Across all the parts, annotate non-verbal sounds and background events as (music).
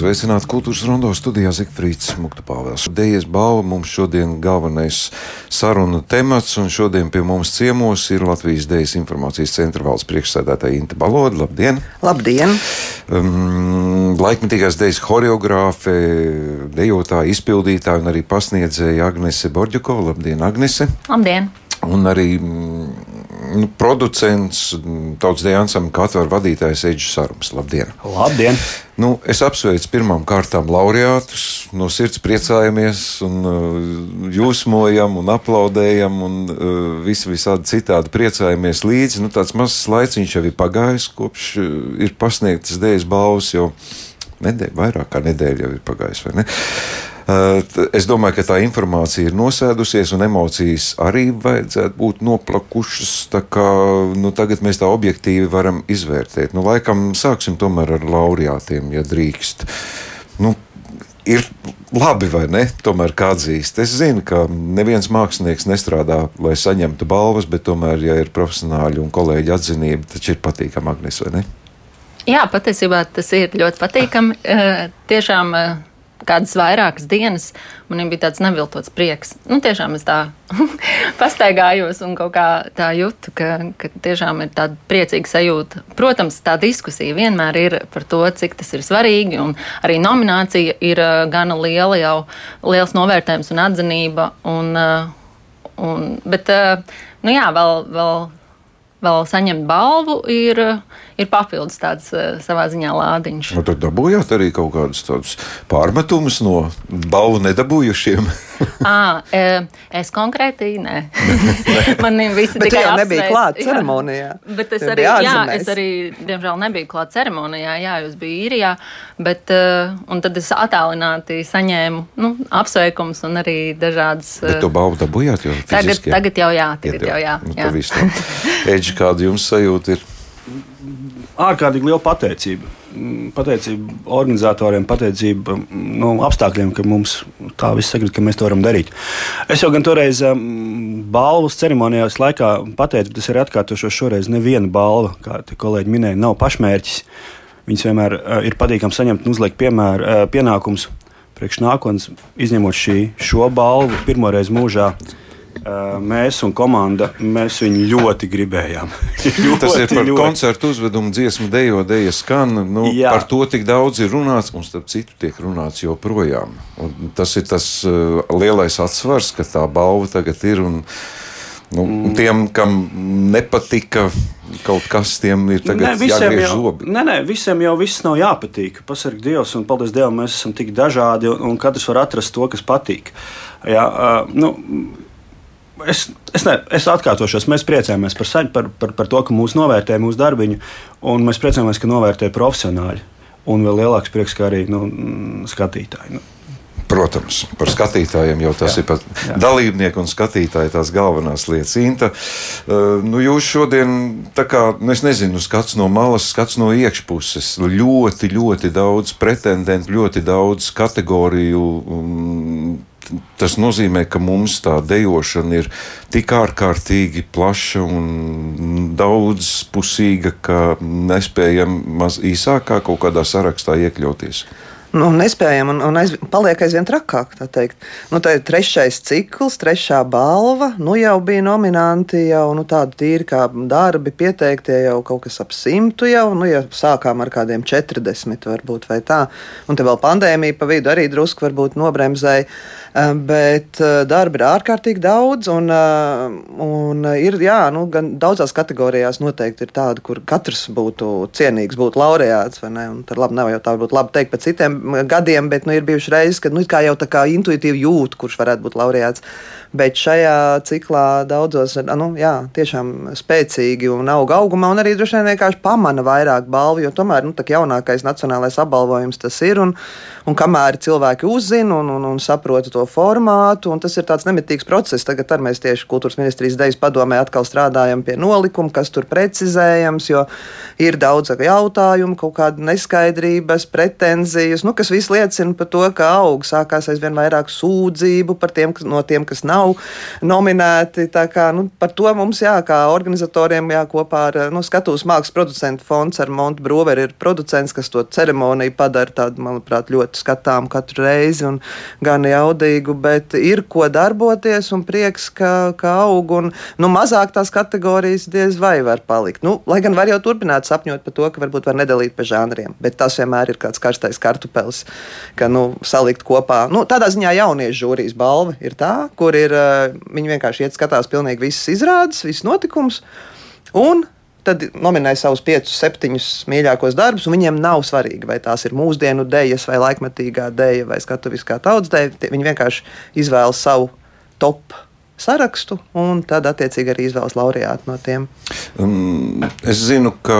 Kultūras rondo. Es izveicinātu kultūras rondo studijā Zikfrīds Muktapāvēls. Dejas balva mums šodien galvenais saruna temats, un šodien pie mums ciemos ir Latvijas Dejas informācijas centra valsts priekšsēdētāja Inta Baloda. Labdien! Labdien! Um, laikmetīgās dejas horeogrāfe, dejotāja, izpildītāja un arī pasniedzēja Agnese Borģukova. Labdien, Agnese! Labdien! Un arī nu, producents, tautas dēļa ansambļa katra vadītājs Eģis Sarums. Labdien! Labdien! Nu, es apsveicu pirmām kārtām laureātus, no sirds priecājamies, un uh, jūsmojam, un aplaudējam, un uh, visi visādi citādi priecājamies līdzi. Nu, tāds mazs laiciņš jau ir pagājis, kopš uh, ir pasniegtas dēļas balvas, jo nedēļa, vairāk kā nedēļa jau ir pagājis, vai ne? Uh, es domāju, ka tā informācija ir nosēdusies, un emocijas arī vajadzētu būt noplakušas. Kā, nu, tagad mēs tā objektīvi varam izvērtēt. Nu, laikam sāksim tomēr ar laureātiem, ja drīkst. Nu, ir labi, vai ne? Tomēr kā atzīst. Es zinu, ka neviens mākslinieks nestrādā, lai saņemtu balvas, bet tomēr, ja ir profesionāļi un kolēģi atzinība, taču ir patīkami, Agnes, vai ne? Jā, patiesībā tas ir ļoti patīkami. Tiešām kādas vairākas dienas man bija tāds neviltots prieks. Nu, tiešām es tā (laughs) pastaigājos un kaut kā tā jūtu, ka, ka tiešām ir tāda priecīga sajūta. Protams, tā diskusija vienmēr ir par to, cik tas ir svarīgi, un arī nominācija ir uh, gana liela jau, liels novērtējums un atzinība. Un, uh, un, bet, uh, nu jā, vēl, vēl vēl saņemt balvu, ir, ir papildus tāds uh, savā ziņā lādiņš. Nu, tad dabūjāt arī kaut kādus tādus pārmetumus no balvu nedabūjušiem. (laughs) à, es konkrēti nē. (laughs) Man visi tikai jau nebija klāt ceremonijā. Jā, bet es arī, jā, es arī, diemžēl, nebiju klāt ceremonijā. Jā, jūs bijāt īrijā, bet un tad es attālināti saņēmu nu, apsveikums un arī dažādas. Bet to balvu dabūjāt jau tagad, tagad jau jā, tagad jau jā. Nu, jā. Eģi, kāda jums sajūta ir? Ārkārtīgi liela pateicība. Mm, pateicība organizatoriem, pateicība nu, apstākļiem, ka mums tā viss sakrīt, ka mēs to varam darīt. Es jau gan toreiz um, balvas ceremonijās laikā pateicu, tas ir atkārtošos šoreiz neviena balva, kā kolēģi minēja, nav pašmērķis. Viņas vienmēr uh, ir patīkami saņemt un uzliekt piemēr, uh, pienākums priekš nākotnes, izņemot šī, šo balvu pirmoreiz mūžā. Mēs un komanda mēs viņu ļoti gribējām. (laughs) ļoti, Tas ir par ļoti. koncertu uzvedumu, dziesmu, dejo, deja skan. Nu, Jā. par to tik daudz ir runāts, un starp citu tiek runāts joprojām. Un tas ir tas uh, lielais atsvars, ka tā balva tagad ir. Un, Nu, mm. Tiem, kam nepatika kaut kas, tiem ir tagad ne, jāgriež jau, zobi. Nē, nē, visiem jau viss nav jāpatīk. Pasargā Dievs, un paldies Dievam, mēs esam tik dažādi, un, un katrs var atrast to, kas patīk. Jā, uh, nu, Es, es, ne, es atkārtošos, mēs priecājamies par, par, par, par to, ka mūsu novērtē mūsu darbiņu, un mēs priecājamies, ka novērtē profesionāļi. Un vēl lielāks prieks, kā arī nu, skatītāji. Nu. Protams, par skatītājiem jau tas jā, ir pat jā. dalībnieku un skatītāju tās galvenās lietas. Inta, uh, nu jūs šodien, tā kā, nu es nezinu, skats no malas, skats no iekšpuses, ļoti, ļoti daudz pretendentu, ļoti daudz kategoriju. Tas nozīmē, ka mums tā dejošana ir tik ārkārtīgi plaša un daudzpusīga, ka nespējam maz īsākā kaut kādā sarakstā iekļauties nu, nespējam un, un aiz, paliek aizvien trakāk. Tā, nu, tā ir trešais cikls, trešā balva. Nu, jau bija nominanti, jau nu, tādi tīri kā darbi, pieteiktie jau kaut kas ap simtu. Jau, nu, ja sākām ar kādiem 40, varbūt tā. Un te vēl pandēmija pa vidu arī drusku nobremzēja. Eh, bet eh, darba ir ārkārtīgi daudz, un, eh, un ir jā, nu, gan daudzās kategorijās noteikti ir tāda, kur katrs būtu cienīgs, būtu laureāts. Tad labi, nav jau tā, būtu labi teikt par citiem gadiem, bet nu, ir bijušas reizes, kad nu, jau tā kā intuitīvi jūt, kurš varētu būt laureāts. Bet šajā ciklā daudzos nu, jā, tiešām spēcīgi un aug augumā, un arī droši vien vienkārši pamana vairāk balvu, jo tomēr nu, jaunākais nacionālais apbalvojums tas ir. Un, un kamēr cilvēki uzzina un, un, un saprot to formātu, un tas ir tāds nemitīgs process. Tagad mēs tieši kultūras ministrijas dejas padomē atkal strādājam pie nolikuma, kas tur precizējams, jo ir daudz jautājumu, kaut kāda neskaidrības, pretenzijas. Nu, kas viss liecina par to, ka aug. Sākās aizvien vairāk sūdzību par tiem, no tiem, kas nav nominēti. Kā, nu, par to mums, jā, kā organizatoriem, jā, kopā ar nu, Skatuves mākslas producentu fonds ar Montu Broveru ir producents, kas to ceremoniju padara tādu, manuprāt, ļoti skatām katru reizi un gan jaudīgu, bet ir ko darboties un prieks, ka, ka aug un nu, mazāk tās kategorijas diez vai var palikt. Nu, lai gan var jau turpināt sapņot par to, ka varbūt var nedalīt pa žanriem, bet tas vienmēr ir kāds karstais kartupelis, ka nu, salikt kopā. Nu, tādā ziņā jauniešu žūrijas balva ir tā, kur ir eh, viņi vienkārši iet skatās pilnīgi visas izrādes, visas notikumus. Un tad nominēja savus piecus, septiņus mīļākos darbus, un viņiem nav svarīgi, vai tās ir mūsdienu dēļas, vai laikmetīgā dēļa, vai skatuviskā tautas dēļa. Viņi vienkārši izvēlas savu top sarakstu, un tad attiecīgi arī izvēlas laureātu no tiem. Um, es zinu, ka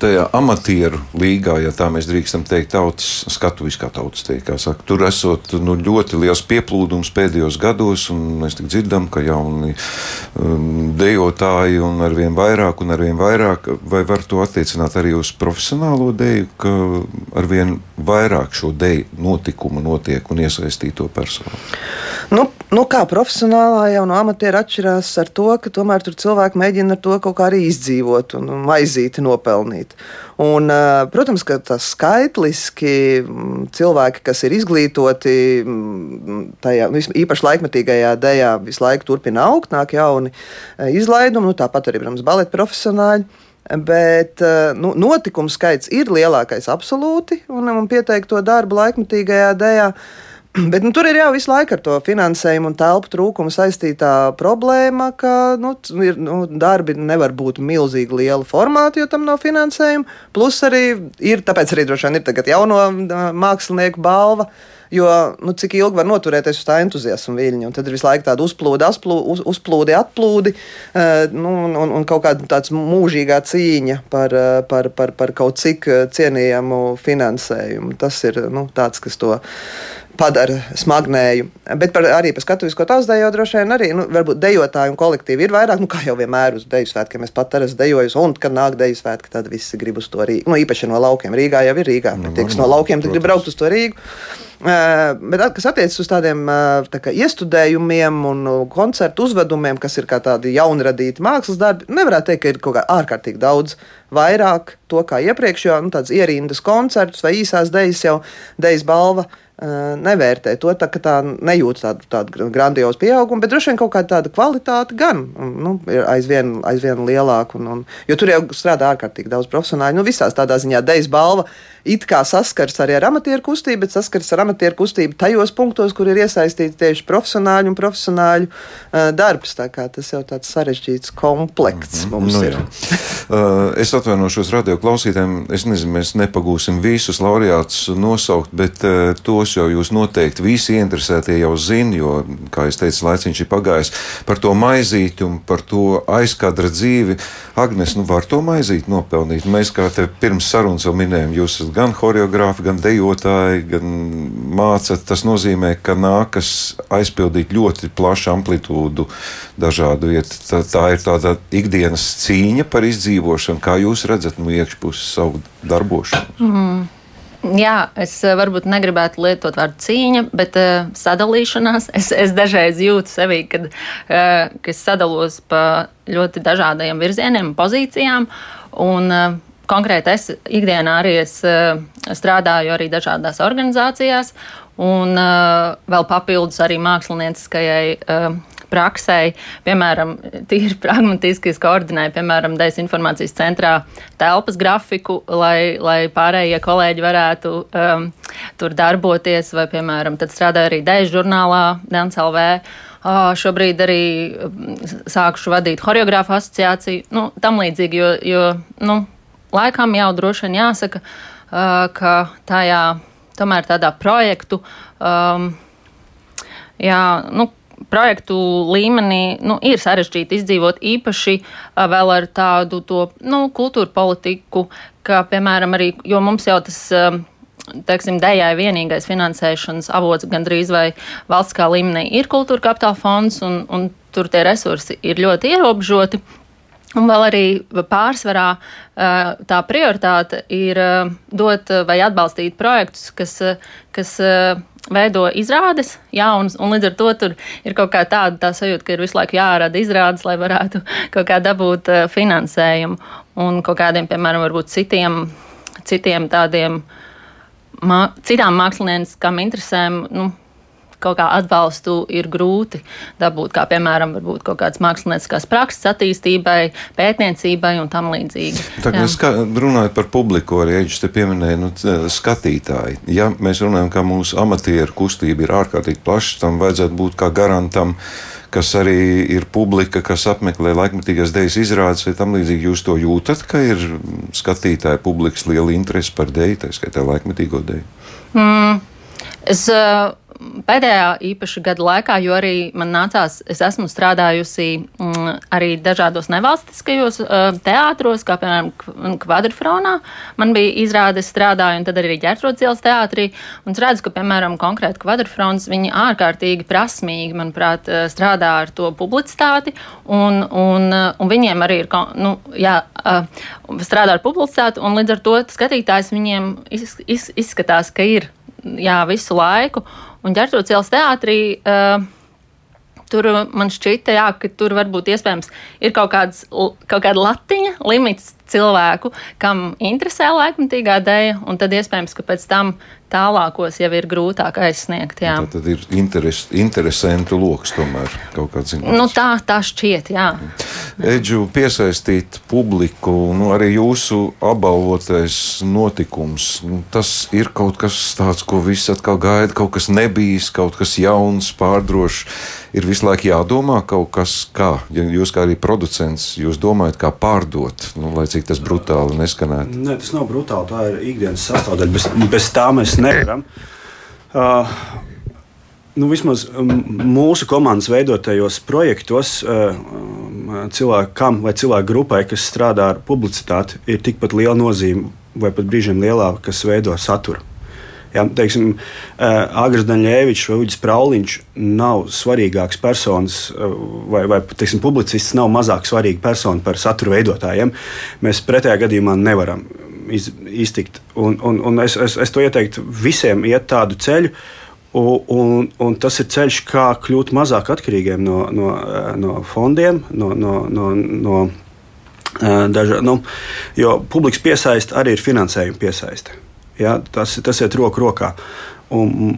tajā amatieru līgā, ja tā mēs drīkstam teikt, tautas skatuves, kā tautas teikt, kā saka, tur esot nu, ļoti liels pieplūdums pēdējos gados, un mēs tik dzirdam, ka jauni um, dejotāji un arvien vairāk un arvien vairāk, vai var to attiecināt arī uz profesionālo deju, ka arvien vairāk šo deju notikumu notiek un iesaistīto personu? Nu, nu kā profesionālā jau no amatieru atšķirās ar to, ka tomēr tur cilvēki mēģina ar to kaut kā arī izdzīvot un maizīti nopelnīt. Un, protams, ka tas skaitliski cilvēki, kas ir izglītoti tajā īpaši laikmetīgajā dēļā, visu laiku turpina augt, nāk jauni izlaidumi, nu, tāpat arī, protams, baleta profesionāļi. Bet nu, notikumu skaits ir lielākais absolūti, un, un pieteikto darbu laikmetīgajā dēļā. (clears throat) Bet nu, tur ir jau visu laiku ar to finansējumu un telpu trūkumu saistītā problēma, ka nu, ir, nu, darbi nevar būt milzīgi liela formāta, jo tam nav finansējuma. Plus arī ir, tāpēc arī droši vien ir tagad jauno mākslinieku balva. Jo nu, cik ilgi var noturēties uz tā entuziasma viļņa, un tad ir visu laiku tāda uzplūde, uz, uzplūde atplūdi, uh, nu, un, un kaut kāda tāda mūžīgā cīņa par, par, par, par kaut cik cienījamu finansējumu. Tas ir nu, tāds, kas to padara smagnēju. Bet par, arī par skatuvisko tautas deju droši vien arī, nu, varbūt dejotāju un kolektīvu ir vairāk, nu, kā jau vienmēr uz deju svētkiem. Es pat esmu dejojis, un, kad nāk deju svētki, tad visi grib uz to Rīgu. Nu, īpaši no laukiem. Rīgā jau ir Rīgā. Nu, Tie, kas no laukiem, tad grib braukt uz to Rīgu. Uh, bet, kas attiecas uz tādiem uh, tā iestudējumiem un uh, koncertu uzvedumiem, kas ir kā tādi jaunradīti mākslas darbi, nevarētu teikt, ka ir kaut kā ārkārtīgi daudz vairāk to kā iepriekš, jo nu, tādas ierindas koncertus vai īsās dejas jau dejas balva uh, nevērtē to, tā, ka tā nejūt tādu, tādu grandiozu pieaugumu, bet droši vien kaut kāda tāda kvalitāte gan nu, ir aizvien, aizvien lielāka. Un, un, jo tur jau strādā ārkārtīgi daudz profesionāļu. Nu, visās tādā ziņā dejas balva it kā saskars arī ar amatieru kustību, bet saskars ar amatieru kustību tajos punktos, kur ir iesaistīti tieši profesionāļu un profesionāļu uh, darbs. Tā kā tas jau tāds sarežģīts komplekts mm -hmm. mums nu, ir. uh, (laughs) es atvainošos radio klausītājiem. Es nezinu, mēs nepagūsim visus laureātus nosaukt, bet uh, tos jau jūs noteikti visi interesētie jau zina, jo, kā es teicu, laiciņš ir pagājis par to maizīti un par to aizkadra dzīvi. Agnes, nu var to maizīti nopelnīt. Mēs kā te pirms sarunas jau minējām, jūs esat gan choreogrāfi, gan dejotāji, gan mācāt. Tas nozīmē, ka nākas aizpildīt ļoti plašu amplitūdu dažādu vietu. Tā, tā ir tāda ikdienas cīņa par izdzīvošanu, kā jūs redzat no iekšpuses savu darbošanu. Mm. Jā, es eh, varbūt negribētu lietot vārdu cīņa, bet uh, sadalīšanās. (laughs) Es, es dažreiz jūtu sevi, kad uh, es sadalos pa ļoti dažādiem virzieniem, pozīcijām. Un, uh, konkrēti es ikdienā arī es, uh, strādāju arī dažādās organizācijās, un uh, vēl papildus arī mākslinieckajai uh, praksē, piemēram, tīri (laughs) pragmatiski es koordinēju, piemēram, dezinformācijas centrā telpas grafiku, lai, lai pārējie kolēģi varētu um, tur darboties, vai, piemēram, tad strādāju arī Deju žurnālā, DNCLV. Uh, šobrīd arī sākušu vadīt choreogrāfu asociāciju, nu, tam līdzīgi, jo, jo nu, laikam jau droši vien jāsaka, uh, ka tajā tomēr tādā projektu, um, jā, nu, projektu līmenī nu, ir sarežģīti izdzīvot īpaši uh, vēl ar tādu to, nu, kultūra politiku, kā piemēram arī, jo mums jau tas. Um, teiksim, dējai vienīgais finansēšanas avots gandrīz vai valsts kā līmenī ir kultūra kapitāla fonds, un, un tur tie resursi ir ļoti ierobežoti. Un vēl arī pārsvarā tā prioritāte ir dot vai atbalstīt projektus, kas, kas veido izrādes jaunas, un līdz ar to tur ir kaut kā tāda tā sajūta, ka ir visu laiku jārada izrādes, lai varētu (laughs) kaut kā dabūt finansējumu. Un kaut kādiem, piemēram, varbūt citiem, citiem tādiem, mā, citām mākslinieckām interesēm, nu, kaut kā atbalstu ir grūti dabūt, kā piemēram kaut kādas mākslinieckās prakses attīstībai, pētniecībai un tam līdzīgi. Tagad ska, runājot par publiku, arī Eģis te pieminēja nu, skatītāji. Ja mēs runājam, ka mūsu amatieru kustība ir ārkārtīgi plaša, tam vajadzētu būt kā garantam kas arī ir publika, kas apmeklē laikmetīgās dēļas izrādes, vai tam līdzīgi jūs to jūtat, ka ir skatītāja publikas liela interese par dēļu, tā skaitā laikmetīgo dēļu? Mm, es, uh pēdējā īpaši gada laikā, jo arī man nācās, es esmu strādājusi mm, arī dažādos nevalstiskajos teātros, kā piemēram Kvadrfronā. Man bija izrāde strādāju, un tad arī ģērbtrots ielas teātrī. Un es redzu, ka, piemēram, konkrēti Kvadrfrons, viņi ārkārtīgi prasmīgi, manuprāt, strādā ar to publicitāti, un, un, un viņiem arī ir, nu, jā, strādā ar publicitāti, un līdz ar to skatītājs viņiem iz, iz, izskatās, ka ir jā, visu laiku. Un ģērbtos ielas teātrī. Uh, Tur man šķita, jā, ka tur varbūt iespējams ir kaut, kāds, kaut kāda latiņa, limits cilvēku, kam interesē laikmatīgā dēļa, un tad iespējams, ka pēc tam tālākos jau ir grūtāk aizsniegt. Jā. Tā tad ir interes, interesantu lokus tomēr kaut kāds zināms. Nu, tā, tā šķiet, jā. Eģu piesaistīt publiku, nu, arī jūsu apbalvotais notikums, nu, tas ir kaut kas tāds, ko visi atkal gaida, kaut kas nebijis, kaut kas jauns, pārdrošs. Ir visu laiku jādomā kaut kas, kā, ja jūs kā arī producents, jūs domājat, kā pārdot, nu, lai cik tas brutāli neskanētu. Nē, tas nav brutāli, tā ir ikdienas sastāvdaļa, bez, bez tā mēs mēs nevaram. Uh, nu, vismaz mūsu komandas veidotajos projektos uh, cilvēkam vai cilvēku grupai, kas strādā ar publicitāti, ir tikpat liela nozīme, vai pat brīžiem lielāka, kas veido saturu. Ja, teiksim, uh, Agris Daņēvičs vai Uģis Prauliņš nav svarīgāks personis, uh, vai, vai teiksim, publicists nav mazāk svarīga persona par satura veidotājiem. Mēs pretējā gadījumā nevaram iz, iztikt. Un, un, un es, es, es to ieteiktu visiem iet tādu ceļu. Un, un, un tas ir ceļš, kā kļūt mazāk atkarīgiem no, no, no fondiem, no, no, no, no dažādiem. Nu, jo publikas piesaiste arī ir finansējuma piesaiste. Ja, tas, tas iet roku rokā. Un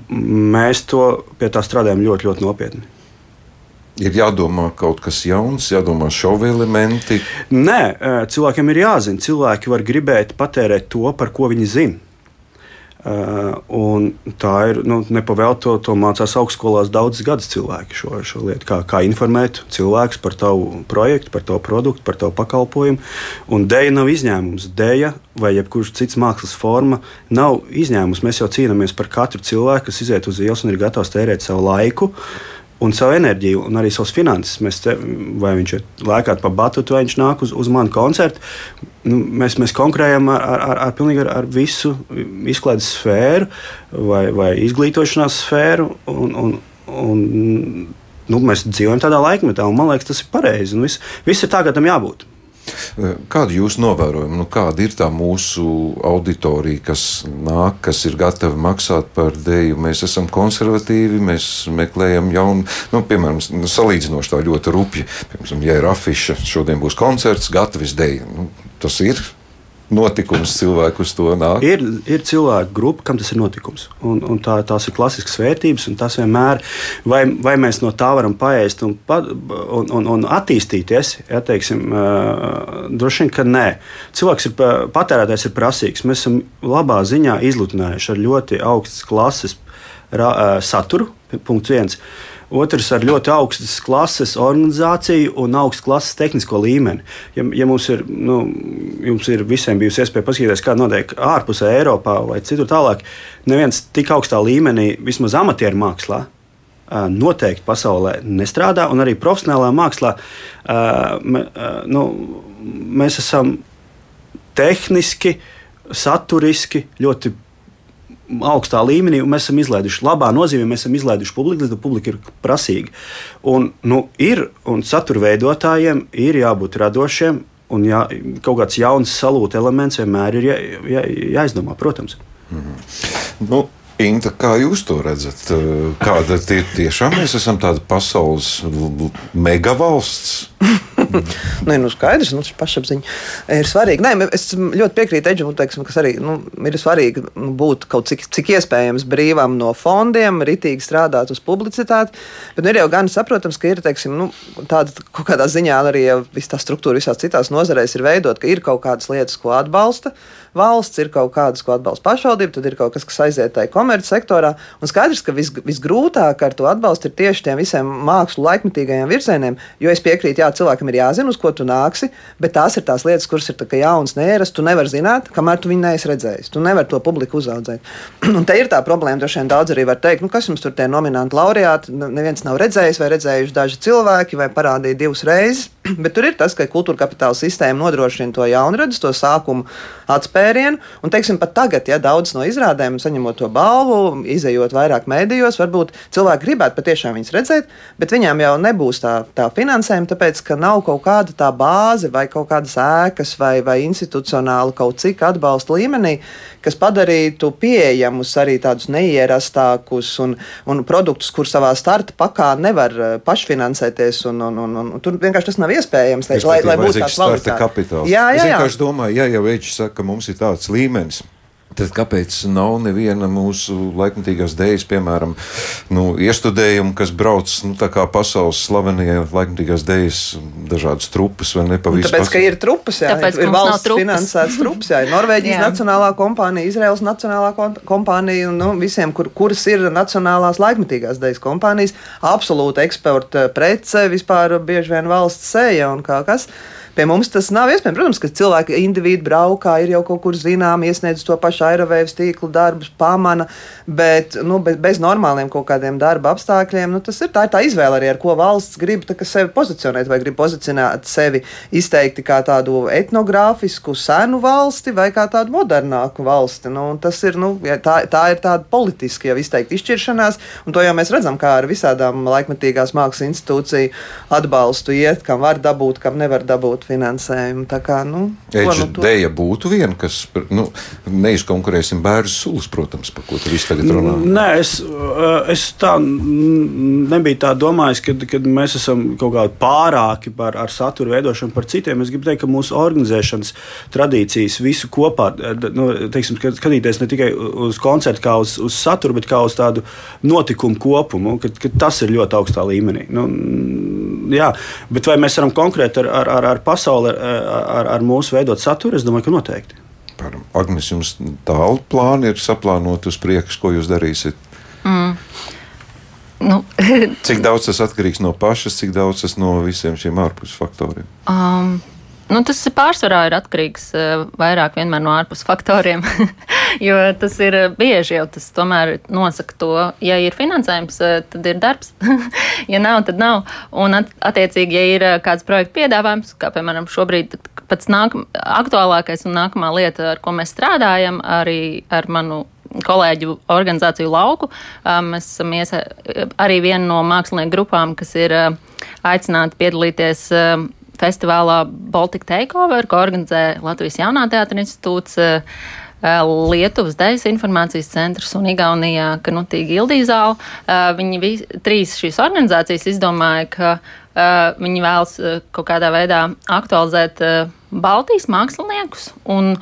mēs to pie tā strādājam ļoti, ļoti nopietni ir jādomā kaut kas jauns, jādomā šovu elementi? Nē, cilvēkiem ir jāzina. Cilvēki var gribēt patērēt to, par ko viņi zina. Uh, tā ir nu, nepavēlta to, to mācās augstskolās daudzus gadus cilvēki šo, šo lietu, kā, kā informēt cilvēkus par tavu projektu, par tavu produktu, par tavu pakalpojumu. Un dēļa nav izņēmums. Dēļa vai jebkurš cits mākslas forma nav izņēmums. Mēs jau cīnāmies par katru cilvēku, kas iziet uz ielas un ir gatavs tērēt savu laiku. Uh, un savu enerģiju, un arī savas finanses. Mēs te, vai viņš ir lēkāt pa batutu, vai viņš nāk uz, uz manu koncertu. Nu, mēs, mēs konkurējam ar, ar, ar, ar, ar visu izklaides sfēru vai, vai izglītošanās sfēru. Un, un, un, nu, mēs dzīvojam tādā laikmetā, un man liekas, tas ir pareizi. Viss, viss ir tā, kā tam jābūt. Kāda ir jūsu novērojuma? Nu, kāda ir tā mūsu auditorija, kas nāk, kas ir gatava maksāt par dēļu? Mēs esam konservatīvi, mēs meklējam jaunu, nu, piemēram, salīdzinoši tā ļoti rupji. Piemēram, ja ir afiša, šodien būs koncerts, gatavs dēļ. Nu, tas ir notikums cilvēku uz to nāk? Ir, ir cilvēku grupa, kam tas ir notikums. Un, un tā, tās ir klasiskas vērtības, un tas vienmēr, vai, vai mēs no tā varam paēst un, un, un, un attīstīties, ja teiksim, uh, droši vien, ka nē. Cilvēks ir patērētājs, ir prasīgs. Mēs esam labā ziņā izlutinājuši ar ļoti augstas klases ra, uh, saturu, punkts viens. Otrs ar ļoti augstas klases organizāciju un augstas klases tehnisko līmeni. Ja, ja mums, ir, nu, jums ir visiem bijusi iespēja paskatīties, kā notiek ārpusē Eiropā vai citur tālāk, neviens tik augstā līmenī, vismaz amatieru mākslā, noteikti pasaulē nestrādā, un arī profesionālā mākslā nu, mēs esam tehniski, saturiski ļoti augstā līmenī, un mēs esam izlaiduši labā nozīmē, mēs esam izlaiduši publiku, līdz publika ir prasīga. Un, nu, ir, un satura veidotājiem ir jābūt radošiem, un jā, kaut kāds jauns salūta elements vienmēr ir jā, jā, jāizdomā, protams. Mm -hmm. nu, Inta, kā jūs to redzat? Kāda tie tiešām mēs esam tāda pasaules megavalsts? (laughs) Nē, nu skaidrs, nu, pašapziņa ir svarīga. Nē, es ļoti piekrītu Edžam, teiksim, kas arī nu, ir svarīgi nu, būt kaut cik, cik iespējams brīvam no fondiem, ritīgi strādāt uz publicitāti. Bet nu, ir jau gan saprotams, ka ir teiksim, nu, tāda kaut kādā ziņā arī ja tā struktūra visās citās nozarēs ir veidot, ka ir kaut kādas lietas, ko atbalsta valsts, ir kaut kādas, ko atbalsta pašvaldība, tad ir kaut kas, kas aiziet tajā komercsektorā. Un skaidrs, ka vis, visgrūtāk ar to atbalstu ir tieši tiem visiem mākslu laikmetīgajiem virzieniem, jo es piekrītu, jā, cilvēkam ir jāzina, uz ko tu nāksi, bet tās ir tās lietas, kuras ir jaunas, neierastas. Tu nevari zināt, kamēr tu viņu neesi redzējis. Tu nevari to publiku uzaudzēt. (clears throat) un te ir tā problēma, droši vien daudz arī var teikt, nu, kas jums tur tie nominanti laureāti, neviens nav redzējis vai redzējuši daži cilvēki vai parādīja divas reizes. (clears throat) Bet tur ir tas, ka kultūra kapitāla sistēma nodrošina to jaunradus, to sākumu atspērienu. Un, teiksim, pat tagad, ja daudz no izrādēm, saņemot to balvu, izējot vairāk mēdījos, varbūt cilvēki gribētu patiešām viņus redzēt, bet viņām jau nebūs tā, tā finansējuma, tāpēc, ka nav kaut kāda tā bāze vai kaut kādas ēkas vai, vai institucionāli kaut cik atbalsta līmenī, kas padarītu pieejamus arī tādus neierastākus un, un produktus, kur savā starta pakā nevar eh, pašfinansēties. Un, un, un, un, tur vienkārši tas nav iespējams. Lai, lai būtu tāds starta kapitāls. Jā, jā, jā. Es vienkārši domāju, ja jau Eģis saka, ka mums ir tāds līmenis. Tad kāpēc nav neviena mūsu laikmatīgās dēļas, piemēram, nu, iestudējuma, kas brauc nu, pasaules slavenie laikmatīgās dēļas, dažādas trupas vai ne pavisam? Tāpēc, ka ir trupas, jā, Tāpēc, ir valsts trupas. finansētas trupas, jā, ir (laughs) Norvēģijas nacionālā kompānija, Izraels nacionālā kompānija, un nu, visiem, kur, kuras ir nacionālās laikmatīgās dēļas kompānijas, absolūti eksporta prece, vispār bieži vien valsts sēja un kā kas. Pie mums tas nav iespējams. Protams, ka cilvēki individuāli braukā, ir jau kaut kur zinām, iesniedz to pašu aerovējas tīklu darbus, pamana, bet nu, bez, bez normāliem kaut kādiem darba apstākļiem, nu, tas ir tā, ir tā izvēle arī, ar ko valsts grib sevi pozicionēt, vai grib pozicionēt sevi izteikti kā tādu etnogrāfisku, senu valsti vai kā tādu modernāku valsti. Nu, tas ir, nu, tā, tā ir tāda politiska jau izteikti izšķiršanās, un to jau mēs redzam, kā ar visādām laikmetīgās mākslas institūciju atbalstu iet, kam var dabūt, kam nevar dabūt finansējumu. Tā kā, nu, Eģe, nu to... Deja būtu viena, kas nu, neizkonkurēsim bērnu sulas, protams, par ko tu visu tagad runā. Nē, es, es tā nebiju tā domājis, ka, kad mēs esam kaut kādi pārāki par ar satura veidošanu par citiem. Es gribu teikt, ka mūsu organizēšanas tradīcijas visu kopā, nu, teiksim, skatīties ne tikai uz koncertu kā uz, uz saturu, bet kā uz tādu notikumu kopumu, ka, ka tas ir ļoti augstā līmenī. Nu, jā, bet vai mēs varam konkrēti ar, ar, ar, ar pasauli, ar, ar, ar mūsu veidot saturu? Es domāju, ka noteikti. Agnes, jums tālu plāni ir saplānoti uz priekšu, ko jūs darīsiet? Mm. Nu. (laughs) cik daudz tas atkarīgs no pašas, cik daudz tas no visiem šiem ārpus faktoriem? Um, Nu, tas pārsvarā ir atkarīgs uh, vairāk no ārpus faktoriem, (laughs) jo tas ir bieži jau tas tomēr nosaka to, ja ir finansējums, uh, tad ir darbs, (laughs) ja nav, tad nav. Un at, attiecīgi, ja ir kāds projekta piedāvājums, kā piemēram šobrīd pats nāk, aktuālākais un nākamā lieta, ar ko mēs strādājam, arī ar manu kolēģu organizāciju lauku. Mēs esam arī viena no mākslinieku grupām, kas ir aicināti piedalīties festivālā Baltic Takeover, ko organizē Latvijas Jaunā teātra institūts. Eh, eh, Lietuvas Dejas informācijas centrs un Igaunijā Knutīgi Ildīzāla. Eh, viņi vis, trīs šīs organizācijas izdomāja, ka uh, viņi vēlas kaut kādā veidā aktualizēt Baltijas māksliniekus. Un,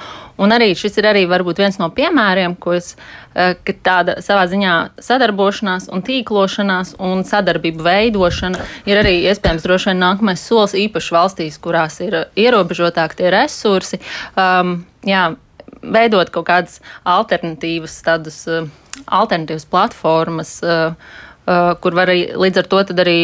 un arī šis ir arī varbūt viens no piemēriem, ko es, ka tāda savā ziņā sadarbošanās un tīklošanās un sadarbību veidošana ir arī iespējams droši vien nākamais solis īpaši valstīs, kurās ir ierobežotāki tie resursi. Um, jā, veidot kaut kādas alternatīvas, tādas uh, alternatīvas platformas. Uh, kur var arī, līdz ar to arī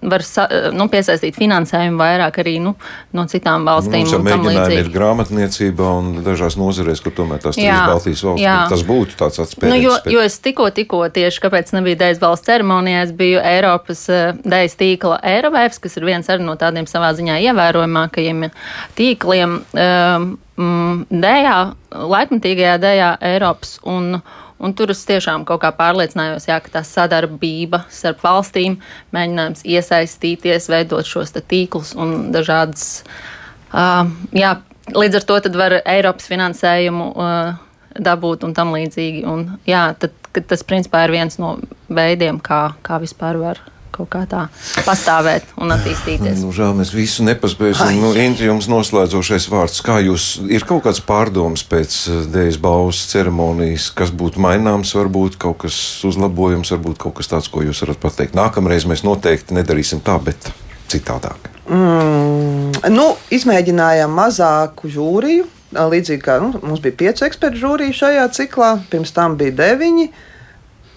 var uh, nu, piesaistīt finansējumu vairāk arī nu, no citām valstīm. Jau mēģinājumi ir grāmatniecība un dažās nozarēs, kur tomēr tās trīs Baltijas valsts, tas būtu tāds atspējīgs. Nu, jo, jo es tikko, tikko tieši, kāpēc nebija Dēļas valsts ceremonijā, es biju Eiropas uh, Dēļas tīkla Eirovēvs, kas ir viens no tādiem savā ziņā ievērojamākajiem tīkliem um, dējā, laikmatīgajā dējā Eiropas. Un, Un tur es tiešām kaut kā pārliecinājos, jā, ka tā sadarbība starp valstīm, mēģinājums iesaistīties, veidot šos tīklus un dažādas Uh, jā, līdz ar to var Eiropas finansējumu uh, dabūt un tam līdzīgi. Un, jā, tad, tas principā ir viens no veidiem, kā, kā vispār var kaut kā tā pastāvēt un attīstīties. Nu, žēl, mēs visu nepaspēsim. Nu, Inti, jums noslēdzošais vārds. Kā jūs, ir kaut kāds pārdoms pēc eh, dēļas balvas ceremonijas, kas būtu maināms, varbūt kaut kas uzlabojums, varbūt kaut kas tāds, ko jūs varat pateikt. Nākamreiz mēs noteikti nedarīsim tā, bet citādāk. Mm, nu, izmēģinājām mazāku žūriju. Līdzīgi kā nu, mums bija pieci eksperti žūrija šajā ciklā, pirms tam bija deviņi. Uh,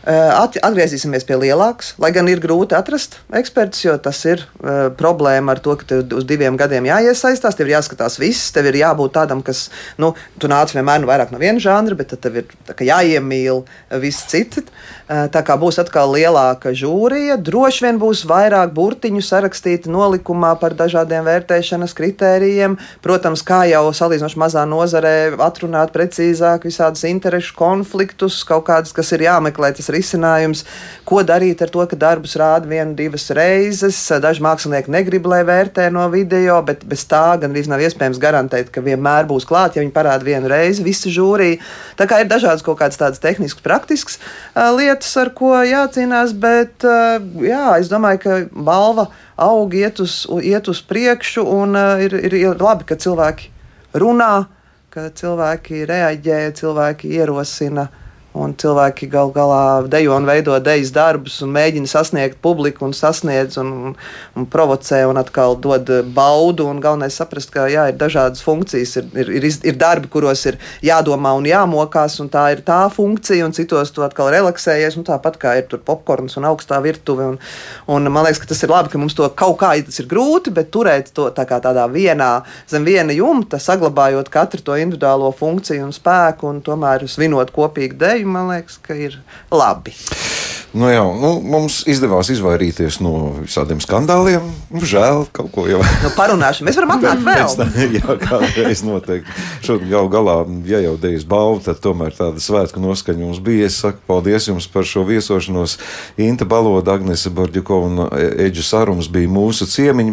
Atgriezīsimies pie lielākas, lai gan ir grūti atrast ekspertus, jo tas ir uh, problēma ar to, ka tev uz diviem gadiem jāiesaistās, tev ir jāskatās viss, tev ir jābūt tādam, kas, nu, tu nāc vienmēr nu, vairāk no viena žanra, bet tad tev ir jāiemīl viss cits. Uh, tā kā būs atkal lielāka žūrija, droši vien būs vairāk burtiņu sarakstīti nolikumā par dažādiem vērtēšanas kritērijiem. Protams, kā jau salīdzinoši mazā nozarē atrunāt precīzāk visādus interešu konfliktus, kaut kādus, kas ir jāmeklē. Tas risinājums, ko darīt ar to, ka darbus rāda vienu, divas reizes. Daži mākslinieki negrib, lai vērtē no video, bet bez tā gandrīz nav iespējams garantēt, ka vienmēr būs klāt, ja viņi parāda vienu reizi, visa žūrija. Tā kā ir dažādas kaut kādas tādas tehniskas, praktiskas uh, lietas, ar ko jācīnās, bet uh, jā, es domāju, ka balva aug, iet uz, iet uz priekšu, un uh, ir, ir, ir labi, ka cilvēki runā, ka cilvēki reaģē, cilvēki ierosina Un cilvēki gal galā dejo un veido dejas darbus, un mēģina sasniegt publiku, un sasniedz, un, un, provocē, un atkal dod baudu. Galvenais ir saprast, ka jā, ir dažādas funkcijas. Ir, ir, ir, ir darbi, kuros ir jādomā un jāmokās, un tā ir tā funkcija, un citos tu atkal relaksējies. Tāpat kā ir popkorns un augstā virtuve. Un, un man liekas, ka tas ir labi, ka mums to kaut kā tas ir grūti, bet turēt to tā tādā vienā, zem viena jumta, saglabājot katru to individuālo funkciju un spēku, un tomēr svinot kopīgi deju ideju, man liekas, ka ir labi. Nu jā, nu, mums izdevās izvairīties no visādiem skandāliem. Nu, žēl, kaut ko jau nu, parunāsim. Mēs varam atnākt vēl. Tā, jā, kādreiz noteikti. Šodien jau galā, ja jau dejas balva, tad tomēr tāda svētku noskaņa mums bija. Es saku paldies jums par šo viesošanos. Inta Baloda, Agnese Bordjukova un Eģu Sarums bija mūsu ciemiņi.